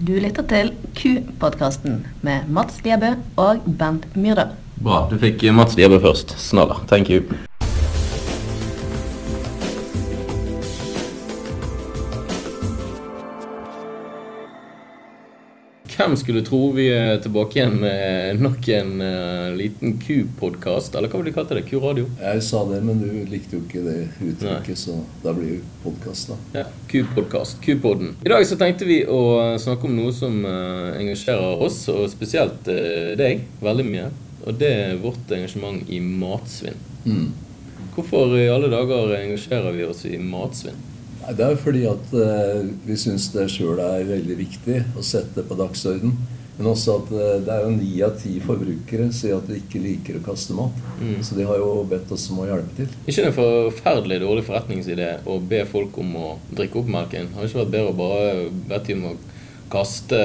Du lytter til Q-podkasten med Mats Liebø og Bent Myrdal. Bra. Du fikk Mats Liebø først. Snalla. Thank you. Hvem skulle tro vi er tilbake igjen med nok en uh, liten Q-podkast? Eller hva vil du kalle det? Q-radio? Jeg sa det, men du likte jo ikke det uttrykket, Nei. så da blir det podkast, da. Ja, Q-podkast. Q-podden. I dag så tenkte vi å snakke om noe som uh, engasjerer oss, og spesielt uh, deg, veldig mye. Og det er vårt engasjement i matsvinn. Mm. Hvorfor i alle dager engasjerer vi oss i matsvinn? Det er fordi at eh, vi syns det sjøl er veldig viktig å sette på dagsorden. Men også at eh, det er jo ni av ti forbrukere sier at de ikke liker å kaste mat. Mm. Så de har jo bedt oss om å hjelpe til. Ikke en forferdelig dårlig forretningsidé å be folk om å drikke opp melken? Har det ikke vært bedre å bare bedt dem om å kaste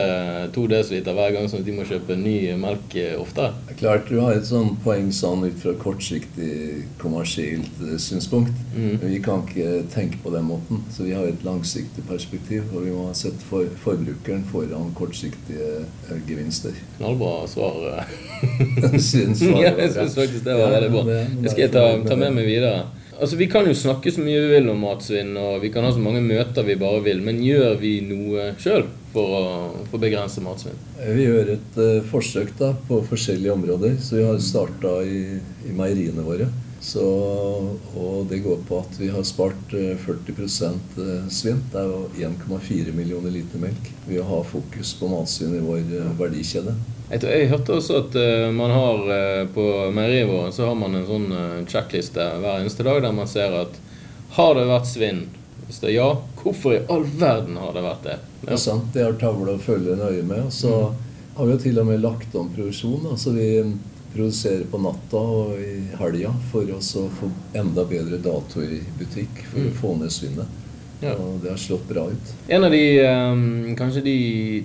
to dl hver gang, sånn at de må kjøpe ny melk oftere? Klart du har et sånt poeng sånn ut fra kortsiktig kommersielt eh, synspunkt. Mm. Men vi kan ikke tenke på den måten. Så vi har et langsiktig perspektiv, og vi må sette for, forbrukeren foran kortsiktige gevinster. Knallbra svar. syns ja, jeg syns faktisk det var veldig bra. Det skal jeg ta, ta med meg videre. Altså, Vi kan jo snakke så mye vi vil om matsvinn, og vi kan ha så mange møter vi bare vil, men gjør vi noe sjøl for å for begrense matsvinn? Vi gjør et uh, forsøk da, på forskjellige områder. Så vi har starta i, i meieriene våre. Så, og det går på at vi har spart 40 eh, eh, svinn. Det er 1,4 millioner liter melk. Vi har fokus på matsvinn i vår verdikjede. Jeg, tror, jeg hørte også at man har på meieriet vårt så har man en sånn sjekkliste hver eneste dag der man ser at har det vært svinn? Hvis det er ja, hvorfor i all verden har det vært det? Ja. Det er sant. Det har tavle å følge nøye med. Så mm. har vi jo til og med lagt om produksjon. Altså vi produserer på natta og i helga for å få enda bedre datoer i butikk for mm. å få ned svinnet. Ja. Og det har slått bra ut. En av de, um, kanskje de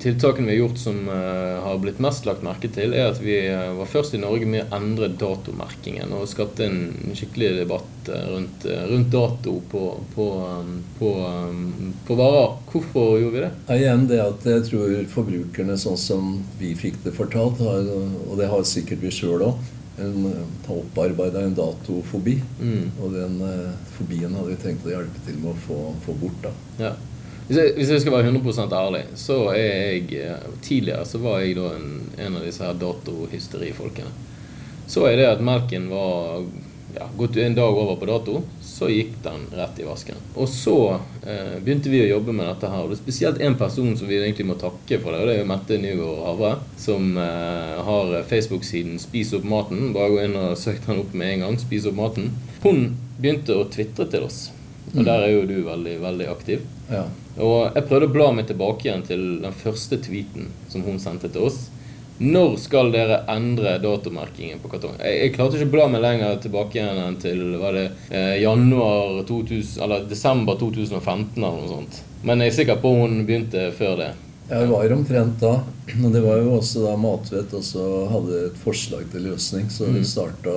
tiltakene vi har gjort som uh, har blitt mest lagt merke til, er at vi uh, var først i Norge med å endre datomerkingen og skapte en skikkelig debatt uh, rundt, rundt, dato på, på, um, på, um, på, varer. Hvorfor gjorde vi det? Ja, igjen det at jeg tror forbrukerne, sånn som vi fikk det fortalt, har, og det har sikkert vi sjøl òg en, ta opparbeida en datofobi. Mm. Og den eh, fobien hadde vi tenkt å hjelpe til med å få, få bort. da. Ja. Hvis jeg, hvis jeg, skal være 100% ærlig, så er jeg eh, Tidligere så var jeg da en, en av disse her datohysterifolkene. Så er det at melken var ja, gått en dag over på dato så gikk den rett i vasken. Og så eh, begynte vi å jobbe med dette her. Og det er spesielt én person som vi egentlig må takke for det, og det er jo Mette Nygaard Havre, som eh, har Facebook-siden Spis opp maten. Bare gå inn og søk den opp med en gang. Spis opp maten. Hun begynte å tvitre til oss. Og der er jo du veldig, veldig aktiv. Ja. Og jeg prøvde å bla meg tilbake igjen til den første tweeten som hun sendte til oss. Når skal dere endre datomerkingen på kartongen? Jeg, jeg klarte ikke å bla meg lenger tilbake igjen enn til var det eh, januar 2000, eller desember 2015 eller noe sånt. Men jeg er sikker på hun begynte før det. Ja, det var omtrent da. Og det var jo også da Matvett også hadde et forslag til løsning, så vi mm. starta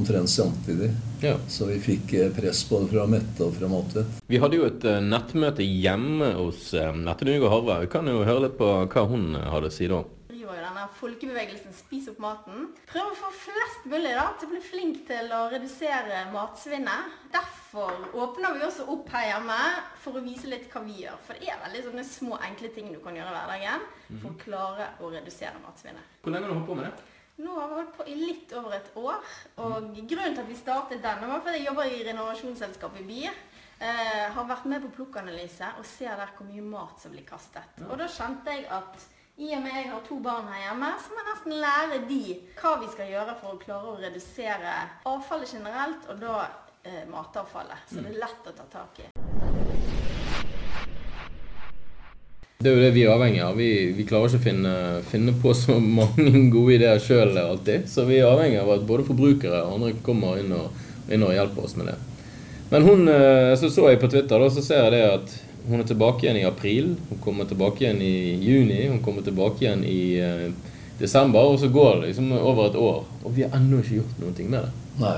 omtrent samtidig. Ja. Så vi fikk eh, press både fra Mette og fra Matvett. Vi hadde jo et uh, nettmøte hjemme hos uh, Nette Nygaard Harve. Vi kan jo høre litt på hva hun hadde å si da folkebevegelsen Spis opp maten. Prøv å få flest mulig da, til å bli flink til å redusere matsvinnet. Derfor åpner vi også opp her hjemme for å vise litt hva vi gjør. For det er veldig sånne små, enkle ting du kan gjøre i hverdagen for å klare å redusere matsvinnet. Hvor lenge har du holdt på med det? Nå har vi holdt på i litt over et år. Og grunnen til at vi startet denne, var fordi jeg jobber i renovasjonsselskapet i BIR. Eh, har vært med på plukkanalyse og ser der hvor mye mat som blir kastet. Og da kjente jeg at i og med jeg har to barn her hjemme, så må jeg nesten lære de hva vi skal gjøre for å klare å redusere avfallet generelt, og da eh, matavfallet. Så det er lett å ta tak i. Det er jo det vi er avhengig av. Vi, vi klarer ikke å finne, finne, på så mange gode ideer sjøl alltid. Så vi er avhengig av at både forbrukere og andre kommer inn og, inn og hjelper oss med det. Men hun, eh, så så jeg på Twitter, da, så ser jeg det at hun er tilbake igjen i april, hun kommer tilbake igjen i juni, hun kommer tilbake igjen i uh, desember. Og så går det liksom over et år, og vi har ennå ikke gjort noe med det. Nei.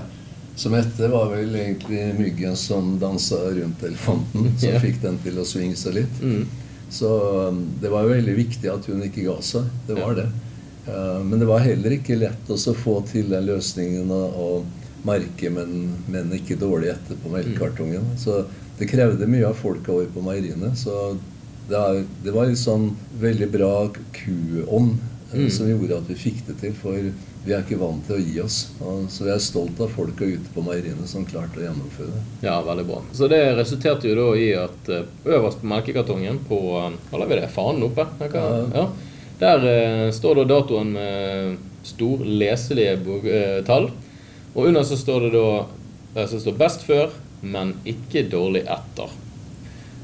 Som etter var vel egentlig myggen som dansa rundt elefanten, som yeah. fikk den til å svinge seg litt. Mm. Så um, det var jo veldig viktig at hun ikke ga seg. Det var det. Uh, men det var heller ikke lett å få til den løsningen å merke, men, men, ikke dårlig etterpå melkekartongen. Mm. Så det krevde mye av folka våre på meieriene. Så det, er, det var en sånn veldig bra kuånd uh, mm. som gjorde at vi fikk det til. For vi er ikke vant til å gi oss. Så vi er stolt av folka ute på meieriene som klarte å gjennomføre det. Ja, veldig bra. Så det resulterte jo da i at eh, øverst på melkekartongen på eh, Hva lar vi det? Fanen oppe? Ja. ja. Der eh, står da datoen med stor leselige eh, tall. Og under så står det da så står 'best før', men ikke 'dårlig etter'.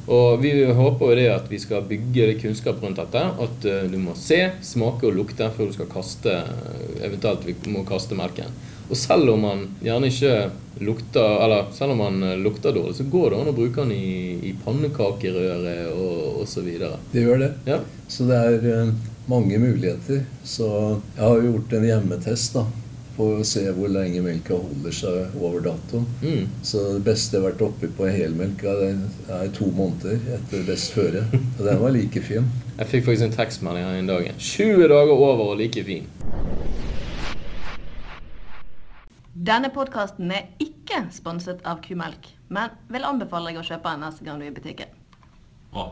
Og vi håper jo det at vi skal bygge kunnskap rundt dette. At uh, du må se, smake og lukte før du skal kaste eventuelt vi må kaste melken. Og selv om man gjerne ikke lukter eller selv om man eh, lukter dårlig, så går det an å bruke den i, i pannekakerøret og osv. Det gjør det. Ja. Så det er mange muligheter. Så jeg har jo gjort en hjemmetest. da på å se hvor lenge melka holder seg over datoen. Mm. Så det beste jeg har vært oppi på helmelka, det er to måneder etter best føre. Og den var like fin. Jeg fikk faktisk en tekstmelding her en dag. 20 dager over og like fin. Denne podkasten er ikke sponset av Kumelk, men vil anbefale deg å kjøpe den neste gang du er i butikken. Bra.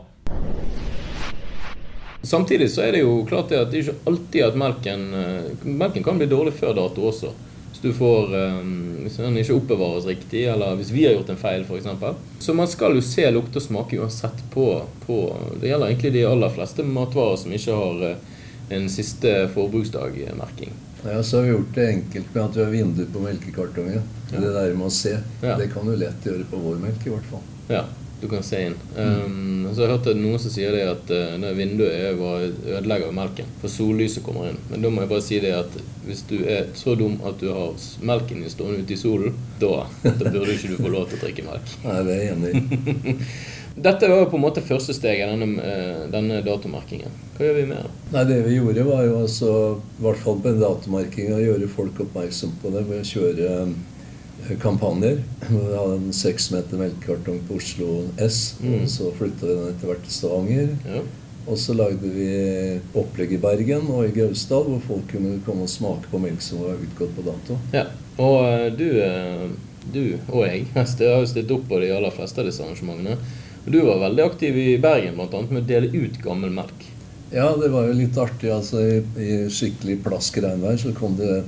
Samtidig så er det jo klart det at det er ikke alltid at melken eh, Melken kan bli dårlig før dato også. Hvis du får um, Hvis den ikke oppbevares riktig, eller hvis vi har gjort en feil, f.eks. Så man skal jo se, lukte og smake uansett på, på, Det gjelder egentlig de aller fleste matvarer som ikke har eh, en siste forbruksdag-merking. Ja, så har vi gjort det enkelt med at vi har vinduer på melkekartongen. Ja. Det der med å se. Ja. Det kan du lett gjøre på vår melk, i hvert fall. Ja du kan se inn. Um, så jeg hørt noen som sier det at uh, vinduet er bare ødelegger melken. For sollyset kommer inn. Men da må jeg bare si det at hvis du er så dum at du har melken din stående ute i solen, da, da burde ikke du få lov til å drikke melk. Nei, det er jeg enig. Dette var jo på en måte første steget, denne, eh, denne datomerkingen. Hva gjør vi med det? Nei, Det vi gjorde, var jo altså, i hvert fall på en datomerking, å gjøre folk oppmerksom på det ved å kjøre kampanjer. Vi hadde en seks meter melkekartong på Oslo S. Mm. Så flytta vi den etter hvert til Stavanger. Ja. Og så lagde vi opplegg i Bergen og i Gausdal, hvor folk kunne komme og smake på melk som var utgått på dato. Ja, Og uh, du, uh, du, og jeg jeg har jo stilt opp på de aller fleste av disse arrangementene. Du var veldig aktiv i Bergen blant annet med å dele ut gammel melk. Ja, det var jo litt artig. altså I, i skikkelig plaskregnvær så kom det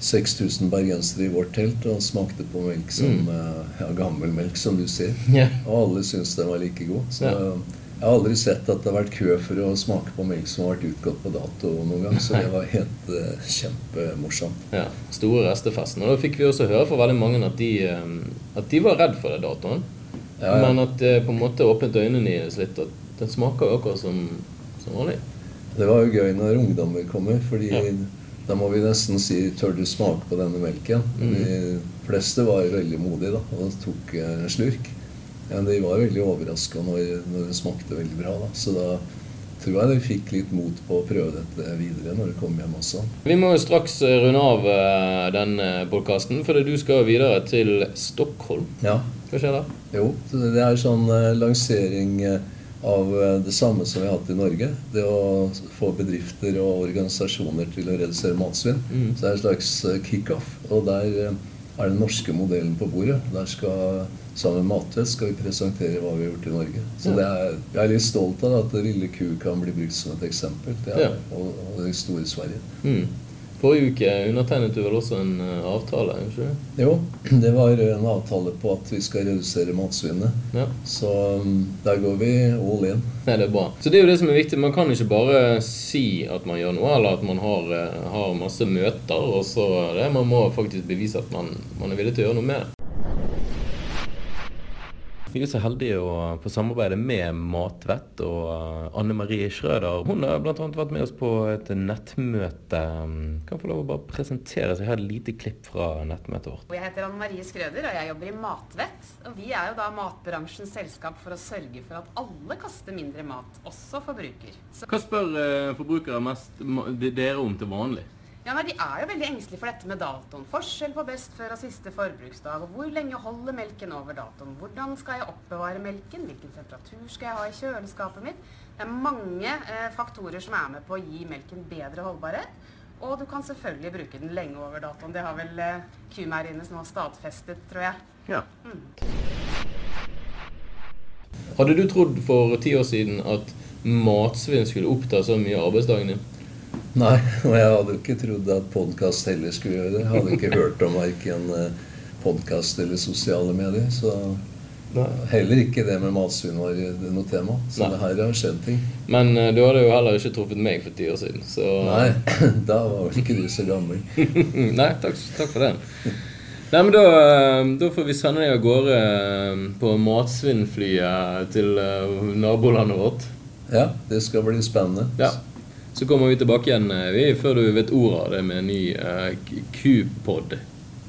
6000 bergensere i vårt telt og smakte på melk som mm. Eh, ja, gammel melk, som du ser. Yeah. Og alle syntes den var like god. Så yeah. jeg har aldri sett at det har vært kø for å smake på melk som har vært utgått på dato noen gang. Så det var helt uh, kjempemorsomt. Ja, Store restefesten. Og da fikk vi også høre fra veldig mange at de, um, at de var redd for det datoen. Ja, ja. Men at det på en måte åpnet øynene deres litt. At den smaker jo akkurat som, som vanlig. Det var jo gøy når ungdommer kommer. fordi ja da må vi nesten si 'tør du smake på denne melken'? Mm. De fleste var veldig modige da, og tok en slurk. Men de var veldig overraska når, når, det smakte veldig bra. Da. Så da tror jeg de fikk litt mot på å prøve dette videre når de kom hjem også. Vi må jo straks eh, runde av uh, denne podkasten, for du skal videre til Stockholm. Ja. Hva skjer da? Jo, det er sånn lansering av eh, det samme som vi har hatt i Norge. Det å få bedrifter og organisasjoner til å redusere matsvinn. Mm. Så det er en slags eh, kickoff. Og der eh, er den norske modellen på bordet. Der skal Sammen med Matvett skal vi presentere hva vi har gjort i Norge. Så ja. er, jeg er litt stolt av at Lille Ku kan bli brukt som et eksempel. Det er, ja. og, og det store Sverige. Mm. Forrige uke undertegnet du vel også en eh, avtale? ikke Jo, det var en avtale på at vi skal redusere matsvinnet. Ja. Så um, der går vi all in. Nei, det er bra. Så det er jo det som er viktig. Man kan ikke bare si at man gjør noe, eller at man har, eh, har masse møter, og så det. Man må faktisk bevise at man, man er villig til å gjøre noe med det. Vi er så heldige å få samarbeide med Matvett og eh, Anne Marie Schrøder. Hun har bl.a. vært med oss på et nettmøte. Kan få lov å bare presentere seg. Jeg har et lite klipp fra nettmøtet vårt. Jeg heter Anne Marie Schrøder, og jeg jobber i Matvett. Og vi er jo da matbransjens selskap for å sørge for at alle kaster mindre mat, også forbruker. Så Hva spør uh, forbrukere mest dere om til vanlig? Ja, nei, De er jo veldig engstelige for dette med datoen. Forskjell på best før og siste forbruksdag. og Hvor lenge holder melken over datoen? Hvordan skal jeg oppbevare melken? Hvilken temperatur skal jeg ha i kjøleskapet mitt? Det er mange eh, faktorer som er med på å gi melken bedre holdbarhet. Og du kan selvfølgelig bruke den lenge over datoen. Det har vel eh, kumeieriene nå stadfestet, tror jeg. Ja. Hadde du trodd for ti år siden at matsvinn skulle oppta så mye av arbeidsdagen din? Nei, og jeg hadde jo ikke trodd at podkast heller skulle gjøre det. Jeg hadde ikke hørt om verken podkast eller sosiale medier. Så Nei. heller ikke det med matsvinn var noe tema. Så Nei. det her har skjedd ting. Men uh, du hadde jo heller ikke truffet meg for ti år siden, så Nei, da var vel ikke du så gammel. Nei, takk, takk for det. Nei, men da, eh, da får vi sende deg av gårde eh, på matsvinnflyet til eh, nabolandet vårt. Ja, det skal bli spennende. Ja. Så kommer vi tilbake igjen eh, vi, før du vet ordet av det med en ny uh, Q-pod.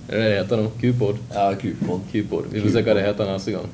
Er det det heter nå? Q-pod? Ja. Q-pod. Vi får se hva det heter neste gang.